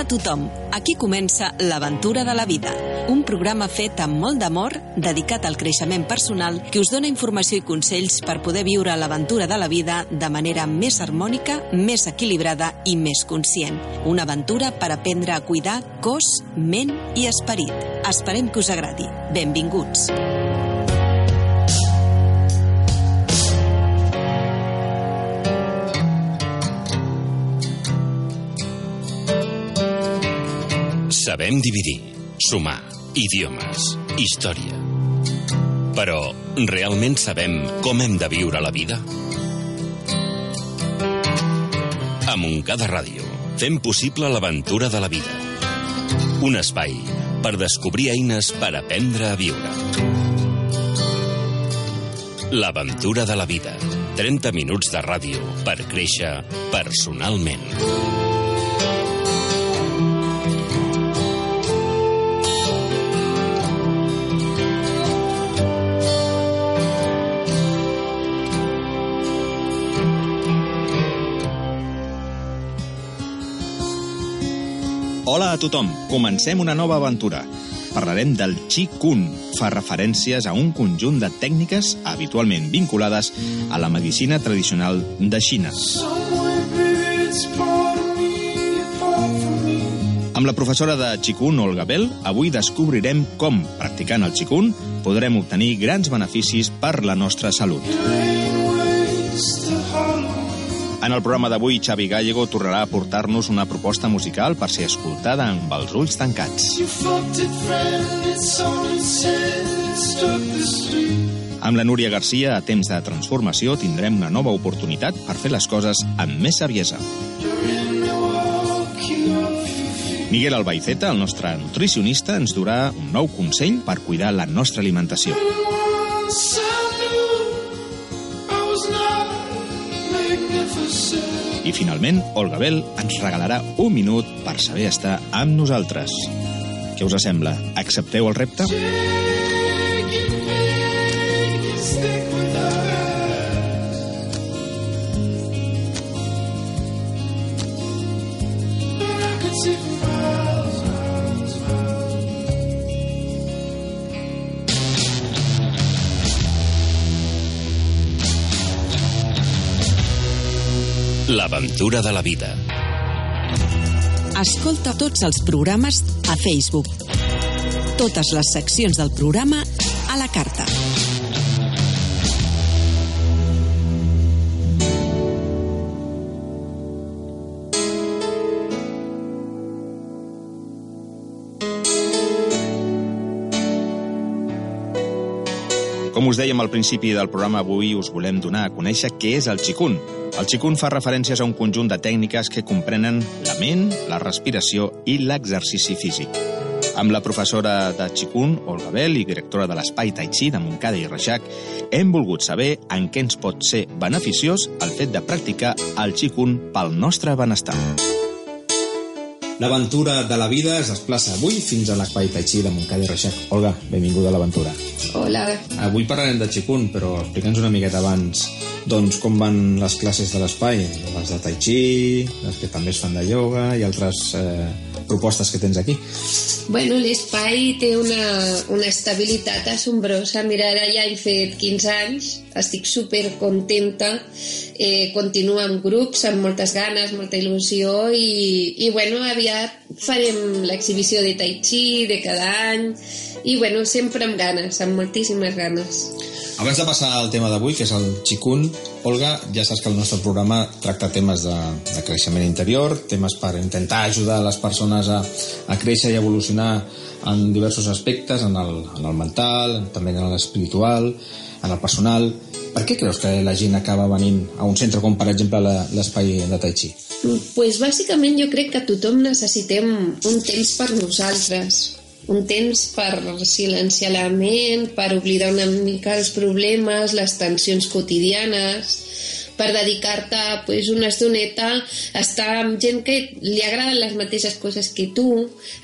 Hola a tothom, aquí comença L'aventura de la vida, un programa fet amb molt d'amor, dedicat al creixement personal, que us dona informació i consells per poder viure l'aventura de la vida de manera més harmònica, més equilibrada i més conscient. Una aventura per aprendre a cuidar cos, ment i esperit. Esperem que us agradi. Benvinguts. Sabem dividir, sumar, idiomes, història. Però realment sabem com hem de viure la vida? A Montcada Ràdio fem possible l'aventura de la vida. Un espai per descobrir eines per aprendre a viure. L'aventura de la vida. 30 minuts de ràdio per créixer personalment. Tothom, comencem una nova aventura. Parlarem del Qi Kun. Fa referències a un conjunt de tècniques habitualment vinculades a la medicina tradicional de Xina. Amb la professora de Qigong, Olga Bell, avui descobrirem com, practicant el Qigong, podrem obtenir grans beneficis per la nostra salut. En el programa d'avui, Xavi Gallego tornarà a portar-nos una proposta musical per ser escoltada amb els ulls tancats. Amb la Núria Garcia, a temps de transformació, tindrem una nova oportunitat per fer les coses amb més saviesa. Miguel Albaiceta, el nostre nutricionista, ens durà un nou consell per cuidar la nostra alimentació. I finalment, Olga Bell ens regalarà un minut per saber estar amb nosaltres. Què us sembla? Accepteu el repte? L'aventura de la vida. Escolta tots els programes a Facebook. Totes les seccions del programa a la carta. Com us dèiem al principi del programa, avui us volem donar a conèixer què és el Qigong. El Qigong fa referències a un conjunt de tècniques que comprenen la ment, la respiració i l'exercici físic. Amb la professora de Qigong, Olga Bell, i directora de l'Espai Tai Chi de Montcada i Reixac, hem volgut saber en què ens pot ser beneficiós el fet de practicar el Qigong pel nostre benestar. L'aventura de la vida es desplaça avui fins a l'espai Tai Chi de Montcada i Reixac. Olga, benvinguda a l'aventura. Hola. Avui parlarem de Qigong, però explica'ns una miqueta abans doncs, com van les classes de l'espai, les de Tai Chi, les que també es fan de ioga i altres eh, propostes que tens aquí. Bueno, l'espai té una, una estabilitat assombrosa. Mira, ara ja he fet 15 anys, estic super contenta, eh, continuo amb grups, amb moltes ganes, molta il·lusió i, i bueno, aviat farem l'exhibició de Tai Chi de cada any i bueno, sempre amb ganes, amb moltíssimes ganes. Abans de passar al tema d'avui, que és el Qigong, Olga, ja saps que el nostre programa tracta temes de, de creixement interior, temes per intentar ajudar les persones a, a créixer i evolucionar en diversos aspectes, en el, en el mental, també en l'espiritual, en el personal, Per què creus que la gent acaba venint a un centre com, per exemple, l'espai de Tai Chi? pues bàsicament jo crec que tothom necessitem un temps per nosaltres, un temps per silenciar la ment, per oblidar una mica els problemes, les tensions quotidianes, per dedicar-te pues, una estoneta a estar amb gent que li agraden les mateixes coses que tu,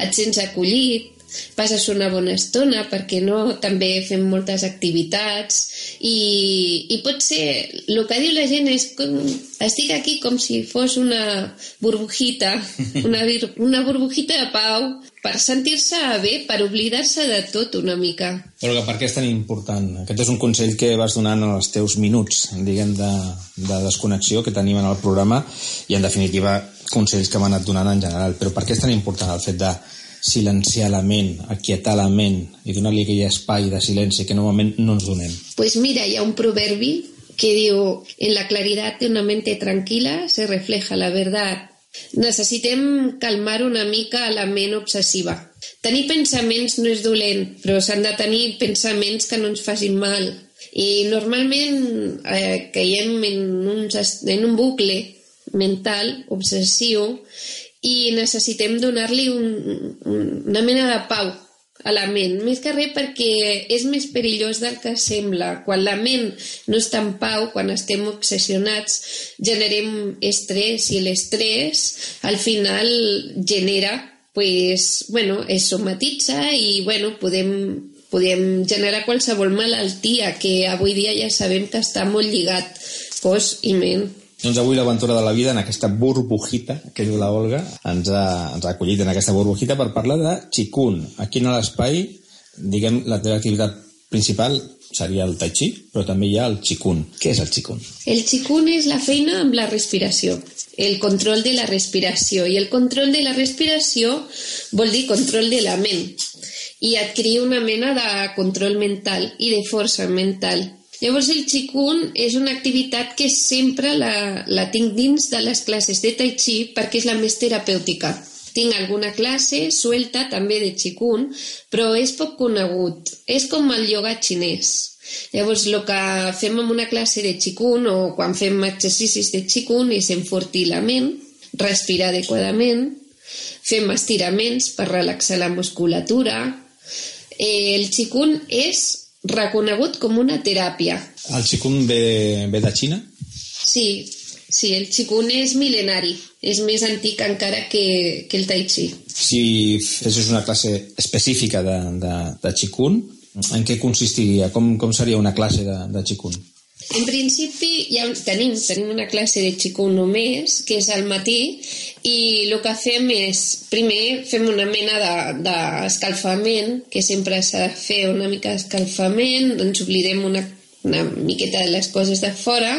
et sents acollit, passes una bona estona, perquè no, també fem moltes activitats i, i pot ser, el que diu la gent és com, estic aquí com si fos una burbujita, una, una burbujita de pau per sentir-se bé, per oblidar-se de tot una mica. Olga, per què és tan important? Aquest és un consell que vas donant en els teus minuts, diguem, de, de desconnexió que tenim en el programa i, en definitiva, consells que m'han anat donant en general. Però per què és tan important el fet de silenciar la ment, aquietar la ment i donar-li aquell espai de silenci que normalment no ens donem? Pues mira, hi ha un proverbi que diu en la claridad de una mente tranquila se refleja la verdad. Necessitem calmar una mica la ment obsessiva. Tenir pensaments no és dolent, però s'han de tenir pensaments que no ens facin mal. I normalment eh, caiem en un, en un bucle mental obsessiu i necessitem donar-li un, un, una mena de pau a la ment, més que res perquè és més perillós del que sembla. Quan la ment no està en pau, quan estem obsessionats, generem estrès i l'estrès al final genera, pues, bueno, es somatitza i bueno, podem, podem generar qualsevol malaltia que avui dia ja sabem que està molt lligat cos i ment. Doncs avui l'aventura de la vida en aquesta burbujita que diu la Olga ens ha, ens ha acollit en aquesta burbujita per parlar de Qigong. Aquí en l'espai, diguem, la teva activitat principal seria el Tai Chi, però també hi ha el Qigong. Què és el Qigong? El Qigong és la feina amb la respiració, el control de la respiració. I el control de la respiració vol dir control de la ment i adquirir una mena de control mental i de força mental Llavors el Qigong és una activitat que sempre la, la tinc dins de les classes de Tai Chi perquè és la més terapèutica. Tinc alguna classe suelta també de Qigong, però és poc conegut. És com el yoga xinès. Llavors, el que fem en una classe de Qigong o quan fem exercicis de Qigong és enfortir la ment, respirar adequadament, fem estiraments per relaxar la musculatura. Eh, el Qigong és reconegut com una teràpia. El Qigong ve, ve de Xina? Sí, sí, el Qigong és mil·lenari, és més antic encara que, que el Tai Chi. Si fessis una classe específica de, de, de Qigong, en què consistiria? Com, com seria una classe de, de Qigong? En principi ja tenim, tenim una classe de Qigong només, que és al matí, i el que fem és, primer fem una mena d'escalfament, de, que sempre s'ha de fer una mica d'escalfament, ens oblidem una, una miqueta de les coses de fora,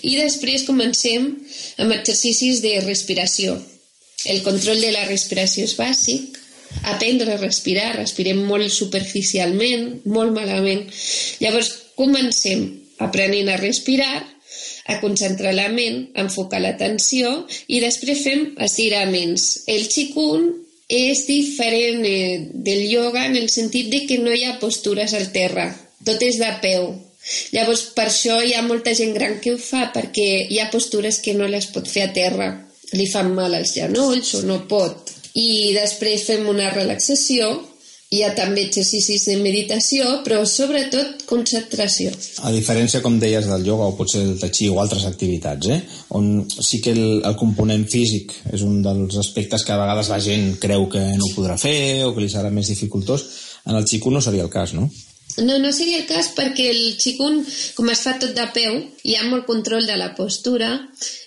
i després comencem amb exercicis de respiració. El control de la respiració és bàsic, aprendre a respirar, respirem molt superficialment, molt malament. Llavors, comencem aprenent a respirar, a concentrar la ment, a enfocar l'atenció i després fem estiraments. El Qigong és diferent eh, del yoga en el sentit de que no hi ha postures al terra, tot és de peu. Llavors, per això hi ha molta gent gran que ho fa, perquè hi ha postures que no les pot fer a terra. Li fan mal als genolls o no pot. I després fem una relaxació hi ha també exercicis de meditació, però sobretot concentració. A diferència, com deies, del yoga o potser del tai chi o altres activitats, eh? on sí que el, el component físic és un dels aspectes que a vegades la gent creu que no podrà fer o que li serà més dificultós, en el xico no seria el cas, no? No, no seria el cas perquè el xicun, com es fa tot de peu, hi ha molt control de la postura,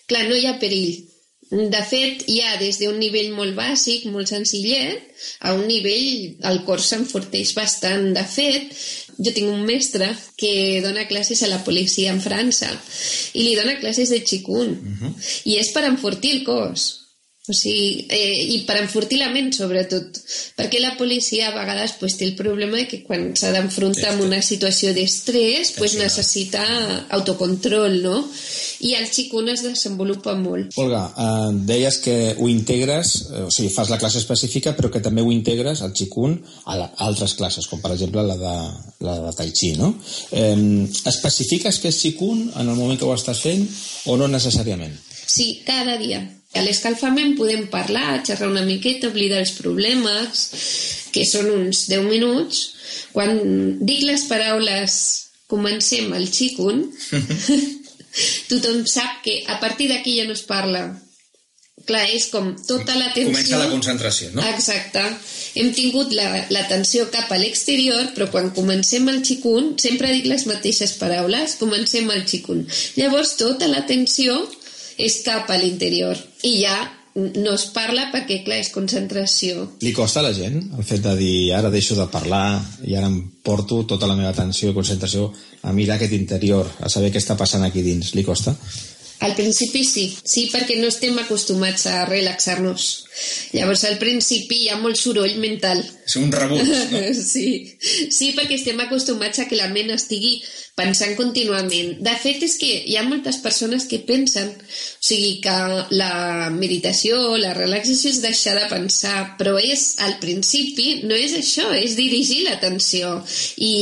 clar, no hi ha perill de fet, hi ha des d'un nivell molt bàsic, molt senzillet, a un nivell el cor s'enforteix bastant. De fet, jo tinc un mestre que dona classes a la policia en França i li dona classes de xicun. Uh -huh. I és per enfortir el cos. O sigui, eh, i per enfortir la ment, sobretot. Perquè la policia a vegades pues, té el problema de que quan s'ha d'enfrontar amb una situació d'estrès pues, necessita autocontrol, no? I el xicun es desenvolupa molt. Olga, eh, deies que ho integres, eh, o sigui, fas la classe específica, però que també ho integres, el xicun, a, la, a altres classes, com per exemple la de, la de Tai Chi, no? Eh, especifiques que és xicun en el moment que ho estàs fent o no necessàriament? Sí, cada dia. A l'escalfament podem parlar, xerrar una miqueta, oblidar els problemes, que són uns 10 minuts. Quan dic les paraules comencem el xicun, tothom sap que a partir d'aquí ja no es parla. Clar, és com tota l'atenció... Comença la concentració, no? Exacte. Hem tingut l'atenció la, cap a l'exterior, però quan comencem el xicun, sempre dic les mateixes paraules, comencem el xicun. Llavors, tota l'atenció és cap a l'interior. I ja no es parla perquè, clar, és concentració. Li costa a la gent el fet de dir ara deixo de parlar i ara em porto tota la meva atenció i concentració a mirar aquest interior, a saber què està passant aquí dins. Li costa? Al principi sí, sí, perquè no estem acostumats a relaxar-nos. Llavors, al principi hi ha molt soroll mental. És un rebut, no? sí. sí, perquè estem acostumats a que la ment estigui pensant contínuament. De fet, és que hi ha moltes persones que pensen, o sigui, que la meditació, la relaxació és deixar de pensar, però és, al principi, no és això, és dirigir l'atenció. I,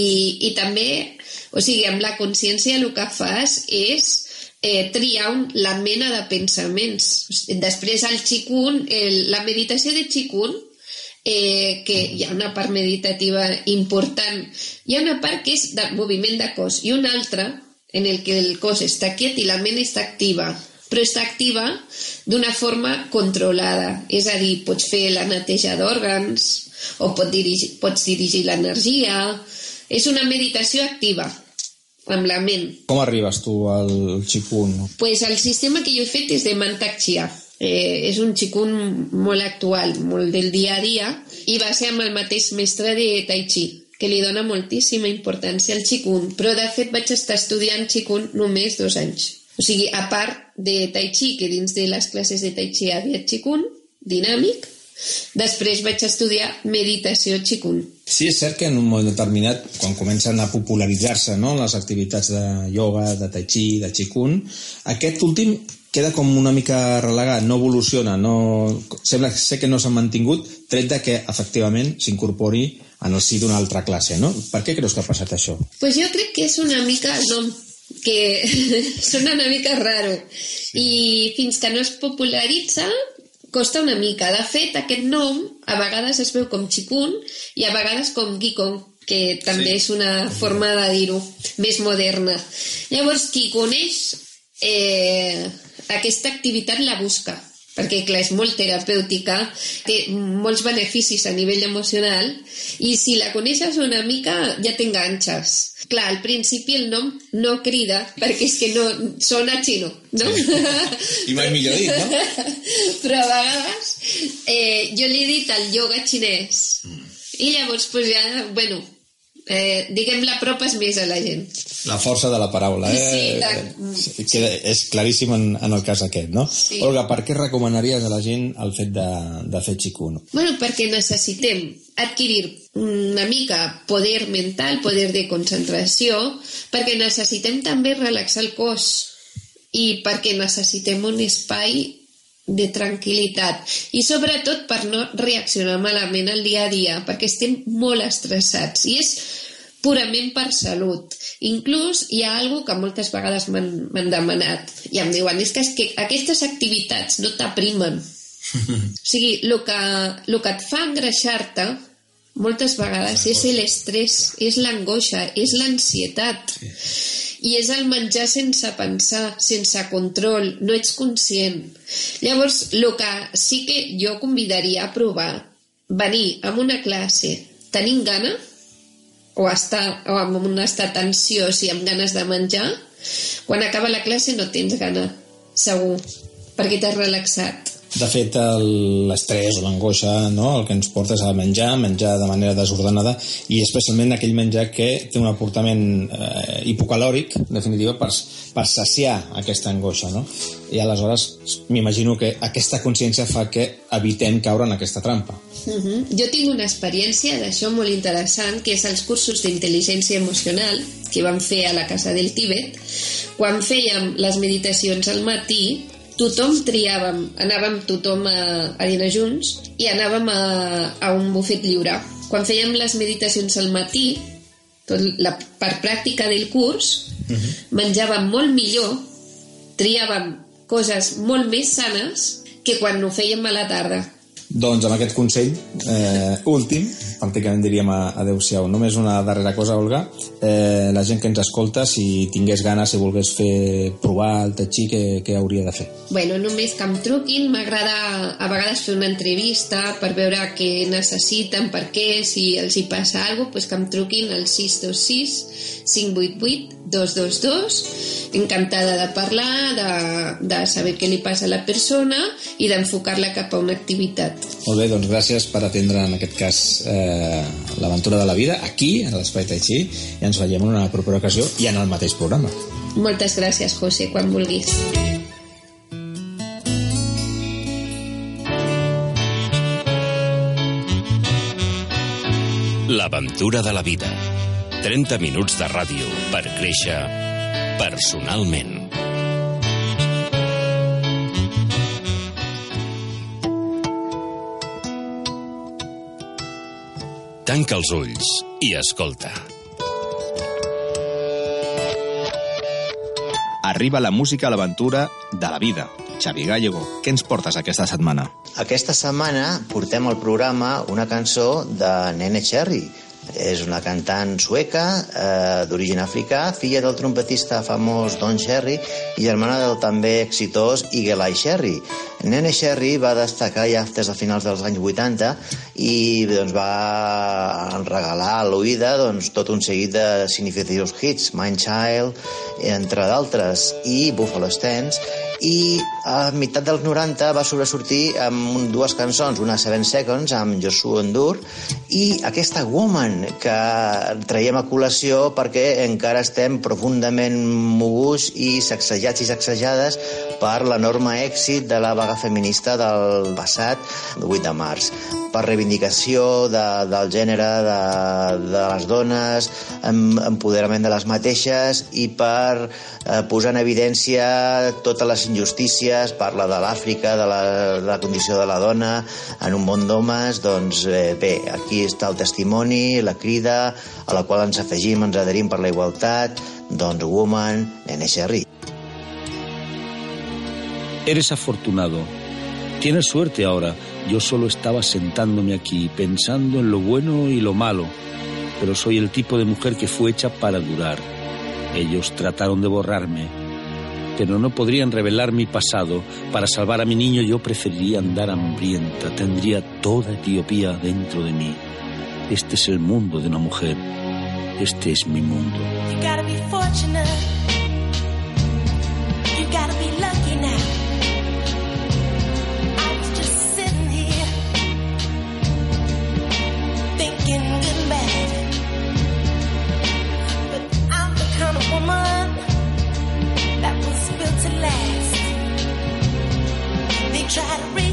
I també, o sigui, amb la consciència el que fas és eh, triar un, la mena de pensaments. Després el xicun, el, la meditació de xicun, eh, que hi ha una part meditativa important, hi ha una part que és de moviment de cos i una altra en el que el cos està quiet i la ment està activa però està activa d'una forma controlada. És a dir, pots fer la neteja d'òrgans o pots dirigir, pots dirigir l'energia. És una meditació activa, amb la ment. Com arribes tu al xicun? Pues el sistema que jo he fet és de Mantak Chia. Eh, és un xicun molt actual, molt del dia a dia, i va ser amb el mateix mestre de Tai Chi, que li dona moltíssima importància al xicun, però de fet vaig estar estudiant xicun només dos anys. O sigui, a part de Tai Chi, que dins de les classes de Tai Chi hi havia xicun, dinàmic, Després vaig estudiar meditació Qigong. Sí, és cert que en un moment determinat, quan comencen a popularitzar-se no, les activitats de ioga, de tai chi, de qigong, aquest últim queda com una mica relegat, no evoluciona, no... sembla ser que no s'ha mantingut, tret de que efectivament s'incorpori en el si d'una altra classe, no? Per què creus que ha passat això? Pues jo crec que és una mica el nom que sona una mica raro i fins que no es popularitza costa una mica. De fet, aquest nom a vegades es veu com xicun i a vegades com Gikong, que també sí. és una forma de dir-ho més moderna. Llavors, qui coneix eh, aquesta activitat la busca perquè clar, és molt terapèutica, té molts beneficis a nivell emocional i si la coneixes una mica ja t'enganxes. Clar, al principi el nom no crida perquè és que no sona xino, no? Sí. I mai millor dit, no? Però a vegades eh, jo li he dit el yoga xinès mm. i llavors pues, ja, bueno, eh, diguem, l'apropes més a la gent. La força de la paraula, eh? Sí, la... Queda, és claríssim en, en el cas aquest, no? Sí. Olga, per què recomanaries a la gent el fet de, de fer xicun? Bueno, perquè necessitem adquirir una mica poder mental, poder de concentració, perquè necessitem també relaxar el cos i perquè necessitem un espai de tranquil·litat i sobretot per no reaccionar malament al dia a dia perquè estem molt estressats i és purament per salut. Inclús hi ha algo que moltes vegades m'han demanat i em diuen és que, és que aquestes activitats no t'aprimen. O sigui, el que, el que et fa engreixar-te moltes vegades és l'estrès, és l'angoixa, és l'ansietat. Sí i és el menjar sense pensar, sense control, no ets conscient. Llavors, el que sí que jo convidaria a provar, venir a una classe tenint gana, o, estar, o amb un estat ansiós i amb ganes de menjar, quan acaba la classe no tens gana, segur, perquè t'has relaxat. De fet, l'estrès o l'angoixa no? el que ens porta a menjar, menjar de manera desordenada i especialment aquell menjar que té un aportament eh, hipocalòric, en definitiva, per, per saciar aquesta angoixa. No? I aleshores m'imagino que aquesta consciència fa que evitem caure en aquesta trampa. Uh mhm. -huh. Jo tinc una experiència d'això molt interessant, que és els cursos d'intel·ligència emocional que vam fer a la Casa del Tíbet. Quan fèiem les meditacions al matí, tothom triàvem, anàvem tothom a, a dinar junts i anàvem a, a un bufet lliure. Quan fèiem les meditacions al matí, tot la part pràctica del curs, uh mhm. -huh. menjàvem molt millor, triàvem coses molt més sanes que quan ho fèiem a la tarda. Doncs amb aquest consell eh, últim, pràcticament diríem adeu-siau. Només una darrera cosa, Olga. Eh, la gent que ens escolta, si tingués ganes, si volgués fer provar el Tai Chi, què, què hauria de fer? Bueno, només que em truquin. M'agrada a vegades fer una entrevista per veure què necessiten, per què, si els hi passa alguna cosa, pues que em truquin al 626 588 222 encantada de parlar de, de saber què li passa a la persona i d'enfocar-la cap a una activitat Molt bé, doncs gràcies per atendre en aquest cas eh, l'aventura de la vida aquí, a l'Espai Taixí i ens veiem en una propera ocasió i en el mateix programa Moltes gràcies, José, quan vulguis. L'aventura de la vida 30 minuts de ràdio per créixer personalment. Tanca els ulls i escolta. Arriba la música a l'aventura de la vida. Xavi Gallego, què ens portes aquesta setmana? Aquesta setmana portem al programa una cançó de Nene Cherry, és una cantant sueca eh, d'origen africà, filla del trompetista famós Don Cherry i germana del també exitós Igelai Cherry. Nene Cherry va destacar ja des de finals dels anys 80 i doncs, va regalar a l'oïda doncs, tot un seguit de significatius hits, Mind Child, entre d'altres, i Buffalo Stance, i a meitat dels 90 va sobresortir amb dues cançons, una Seven Seconds amb Joshua Endur i aquesta Woman que traiem a col·lació perquè encara estem profundament moguts i sacsejats i sacsejades per l'enorme èxit de la vaga feminista del passat 8 de març per reivindicació de, del gènere de, de les dones, empoderament de les mateixes i per eh, posar en evidència totes les injustícies, parla de l'Àfrica, de, la, de la condició de la dona en un món d'homes, doncs eh, bé, aquí està el testimoni, la crida, a la qual ens afegim, ens adherim per la igualtat, doncs Woman, Nene Sherry. Eres afortunado. Tienes suerte ahora. Yo solo estaba sentándome aquí, pensando en lo bueno y lo malo, pero soy el tipo de mujer que fue hecha para durar. Ellos trataron de borrarme, pero no podrían revelar mi pasado. Para salvar a mi niño yo preferiría andar hambrienta, tendría toda Etiopía dentro de mí. Este es el mundo de una mujer, este es mi mundo. try to reach.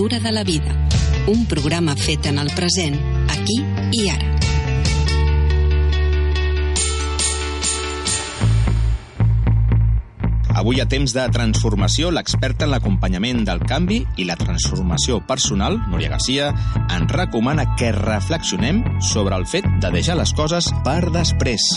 L'aventura de la vida. Un programa fet en el present, aquí i ara. Avui a temps de transformació, l'experta en l'acompanyament del canvi i la transformació personal, Núria Garcia, ens recomana que reflexionem sobre el fet de deixar les coses per després.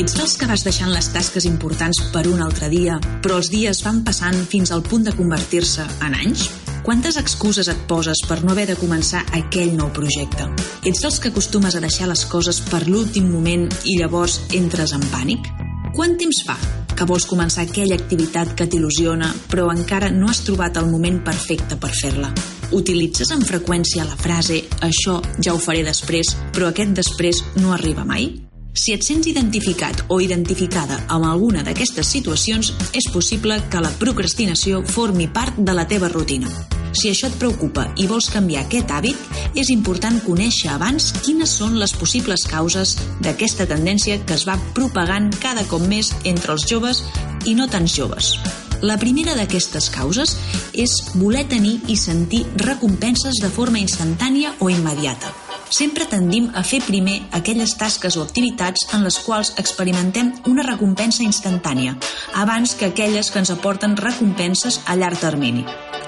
Ets dels que vas deixant les tasques importants per un altre dia, però els dies van passant fins al punt de convertir-se en anys? Quantes excuses et poses per no haver de començar aquell nou projecte? Ets dels que acostumes a deixar les coses per l'últim moment i llavors entres en pànic? Quant temps fa que vols començar aquella activitat que t'il·lusiona, però encara no has trobat el moment perfecte per fer-la? Utilitzes amb freqüència la frase «això ja ho faré després», però aquest després no arriba mai? Si et sents identificat o identificada amb alguna d'aquestes situacions, és possible que la procrastinació formi part de la teva rutina. Si això et preocupa i vols canviar aquest hàbit, és important conèixer abans quines són les possibles causes d'aquesta tendència que es va propagant cada cop més entre els joves i no tants joves. La primera d'aquestes causes és voler tenir i sentir recompenses de forma instantània o immediata sempre tendim a fer primer aquelles tasques o activitats en les quals experimentem una recompensa instantània, abans que aquelles que ens aporten recompenses a llarg termini.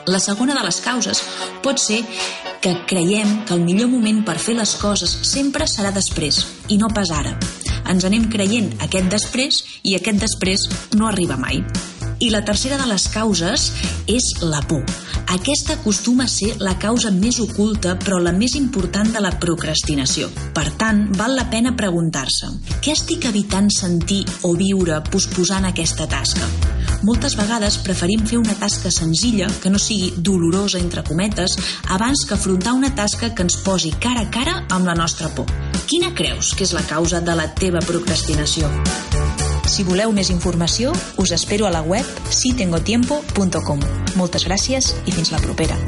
La segona de les causes pot ser que creiem que el millor moment per fer les coses sempre serà després i no pas ara. Ens anem creient aquest després i aquest després no arriba mai. I la tercera de les causes és la por. Aquesta acostuma a ser la causa més oculta però la més important de la procrastinació. Per tant, val la pena preguntar-se què estic evitant sentir o viure posposant aquesta tasca? Moltes vegades preferim fer una tasca senzilla, que no sigui dolorosa, entre cometes, abans que afrontar una tasca que ens posi cara a cara amb la nostra por. Quina creus que és la causa de la teva procrastinació? Si voleu més informació, us espero a la web sitengotiempo.com. Moltes gràcies i fins la propera.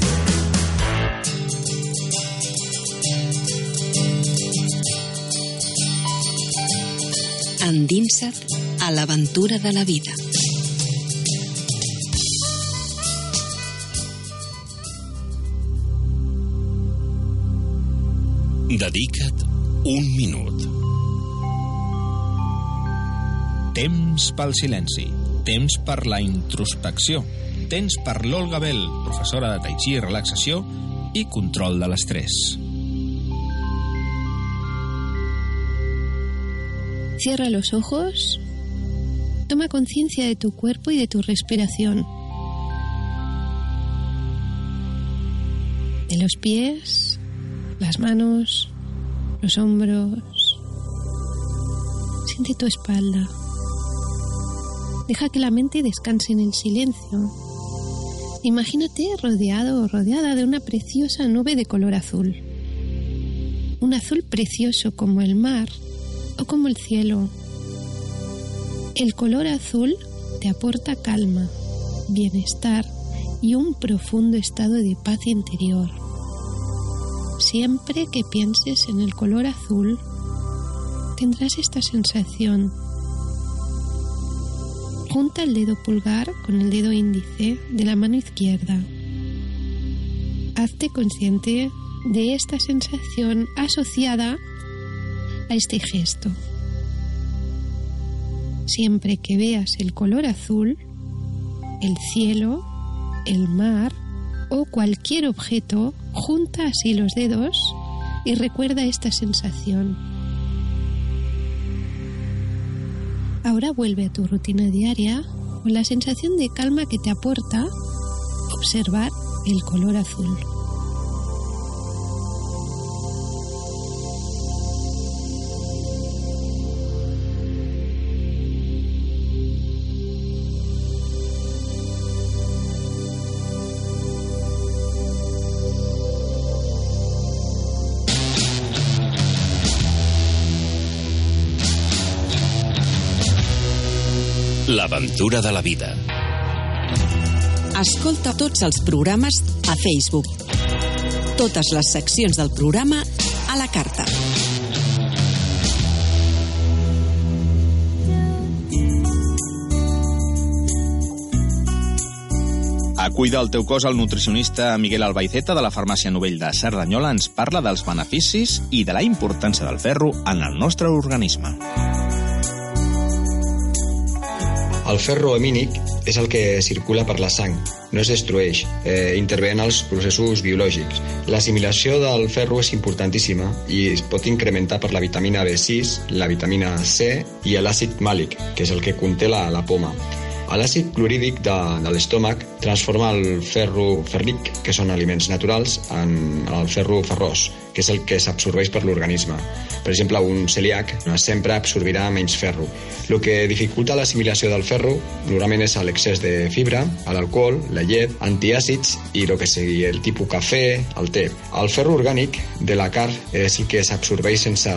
Endinsa't a l'aventura de la vida. Dedica't un minut. Temps pel silenci, temps per la introspecció, temps per l'Olga Bell, professora de Tai Chi i relaxació i control de l'estrès. Cierra los ojos. Toma conciencia de tu cuerpo y de tu respiración. De los pies, las manos, los hombros. Siente tu espalda. Deja que la mente descanse en el silencio. Imagínate rodeado o rodeada de una preciosa nube de color azul. Un azul precioso como el mar o como el cielo. El color azul te aporta calma, bienestar y un profundo estado de paz interior. Siempre que pienses en el color azul, tendrás esta sensación Junta el dedo pulgar con el dedo índice de la mano izquierda. Hazte consciente de esta sensación asociada a este gesto. Siempre que veas el color azul, el cielo, el mar o cualquier objeto, junta así los dedos y recuerda esta sensación. Ahora vuelve a tu rutina diaria con la sensación de calma que te aporta observar el color azul. L'aventura de la vida. Escolta tots els programes a Facebook. Totes les seccions del programa a la carta. A Cuida el teu cos, el nutricionista Miguel Albaiceta de la farmàcia Novell de Cerdanyola ens parla dels beneficis i de la importància del ferro en el nostre organisme. El ferro amínic és el que circula per la sang, no es destrueix, eh, intervé en els processos biològics. L'assimilació del ferro és importantíssima i es pot incrementar per la vitamina B6, la vitamina C i l'àcid màlic, que és el que conté la, la poma. L'àcid clorídic de, de l'estómac transforma el ferro ferric, que són aliments naturals, en el ferro ferrós, que és el que s'absorbeix per l'organisme. Per exemple, un celíac sempre absorbirà menys ferro. El que dificulta l'assimilació del ferro normalment és l'excés de fibra, l'alcohol, la llet, antiàcids i el que sigui el tipus cafè, el té. El ferro orgànic de la carn és el que s'absorbeix sense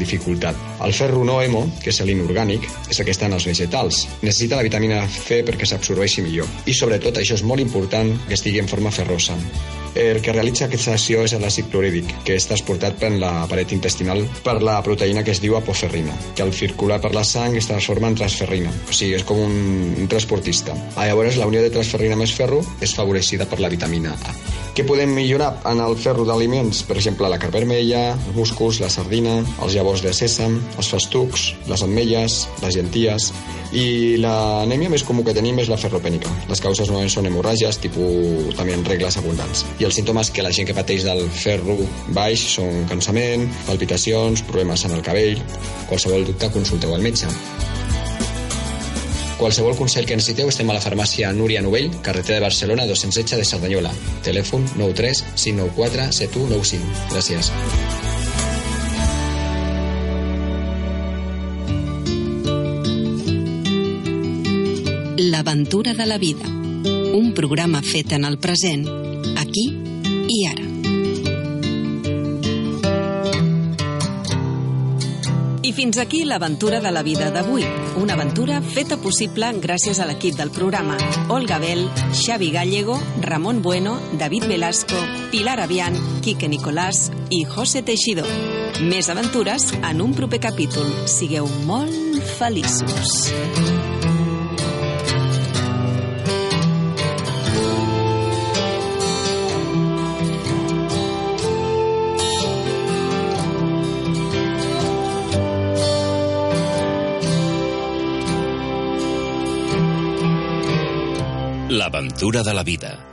dificultat. El ferro no hemo, que és l'inorgànic, és el que està en els vegetals. Necessita la vitamina C perquè s'absorbeixi millor. I sobretot, això és molt important, que estigui en forma ferrosa. El que realitza aquesta acció és l'àcid clorídic, que és transportat per la paret intestinal per la proteïna que es diu apoferrina, que al circular per la sang es transforma en transferrina. O sigui, és com un, transportista. Llavors, la unió de transferrina més ferro és favorecida per la vitamina A. Què podem millorar en el ferro d'aliments? Per exemple, la carn vermella, els muscos, la sardina, els llavors de sèsam, els festucs, les ametlles, les llenties... I l'anèmia més comú que tenim és la ferropènica. Les causes normalment són hemorràgies, tipus també en regles abundants. I els símptomes que la gent que pateix del ferro baix són cansament, palpitacions, problemes en el cabell... Qualsevol dubte, consulteu al metge. Qualsevol consell que necessiteu estem a la farmàcia Núria Novell, carretera de Barcelona 216 de Cerdanyola. Telèfon 93 594 7195. Gràcies. L'aventura de la vida. Un programa fet en el present, aquí i ara. Fins aquí l'aventura de la vida d'avui. Una aventura feta possible gràcies a l'equip del programa. Olga Bell, Xavi Gallego, Ramon Bueno, David Velasco, Pilar Avian, Quique Nicolàs i José Teixidor. Més aventures en un proper capítol. Sigueu molt feliços. L'aventura de la vida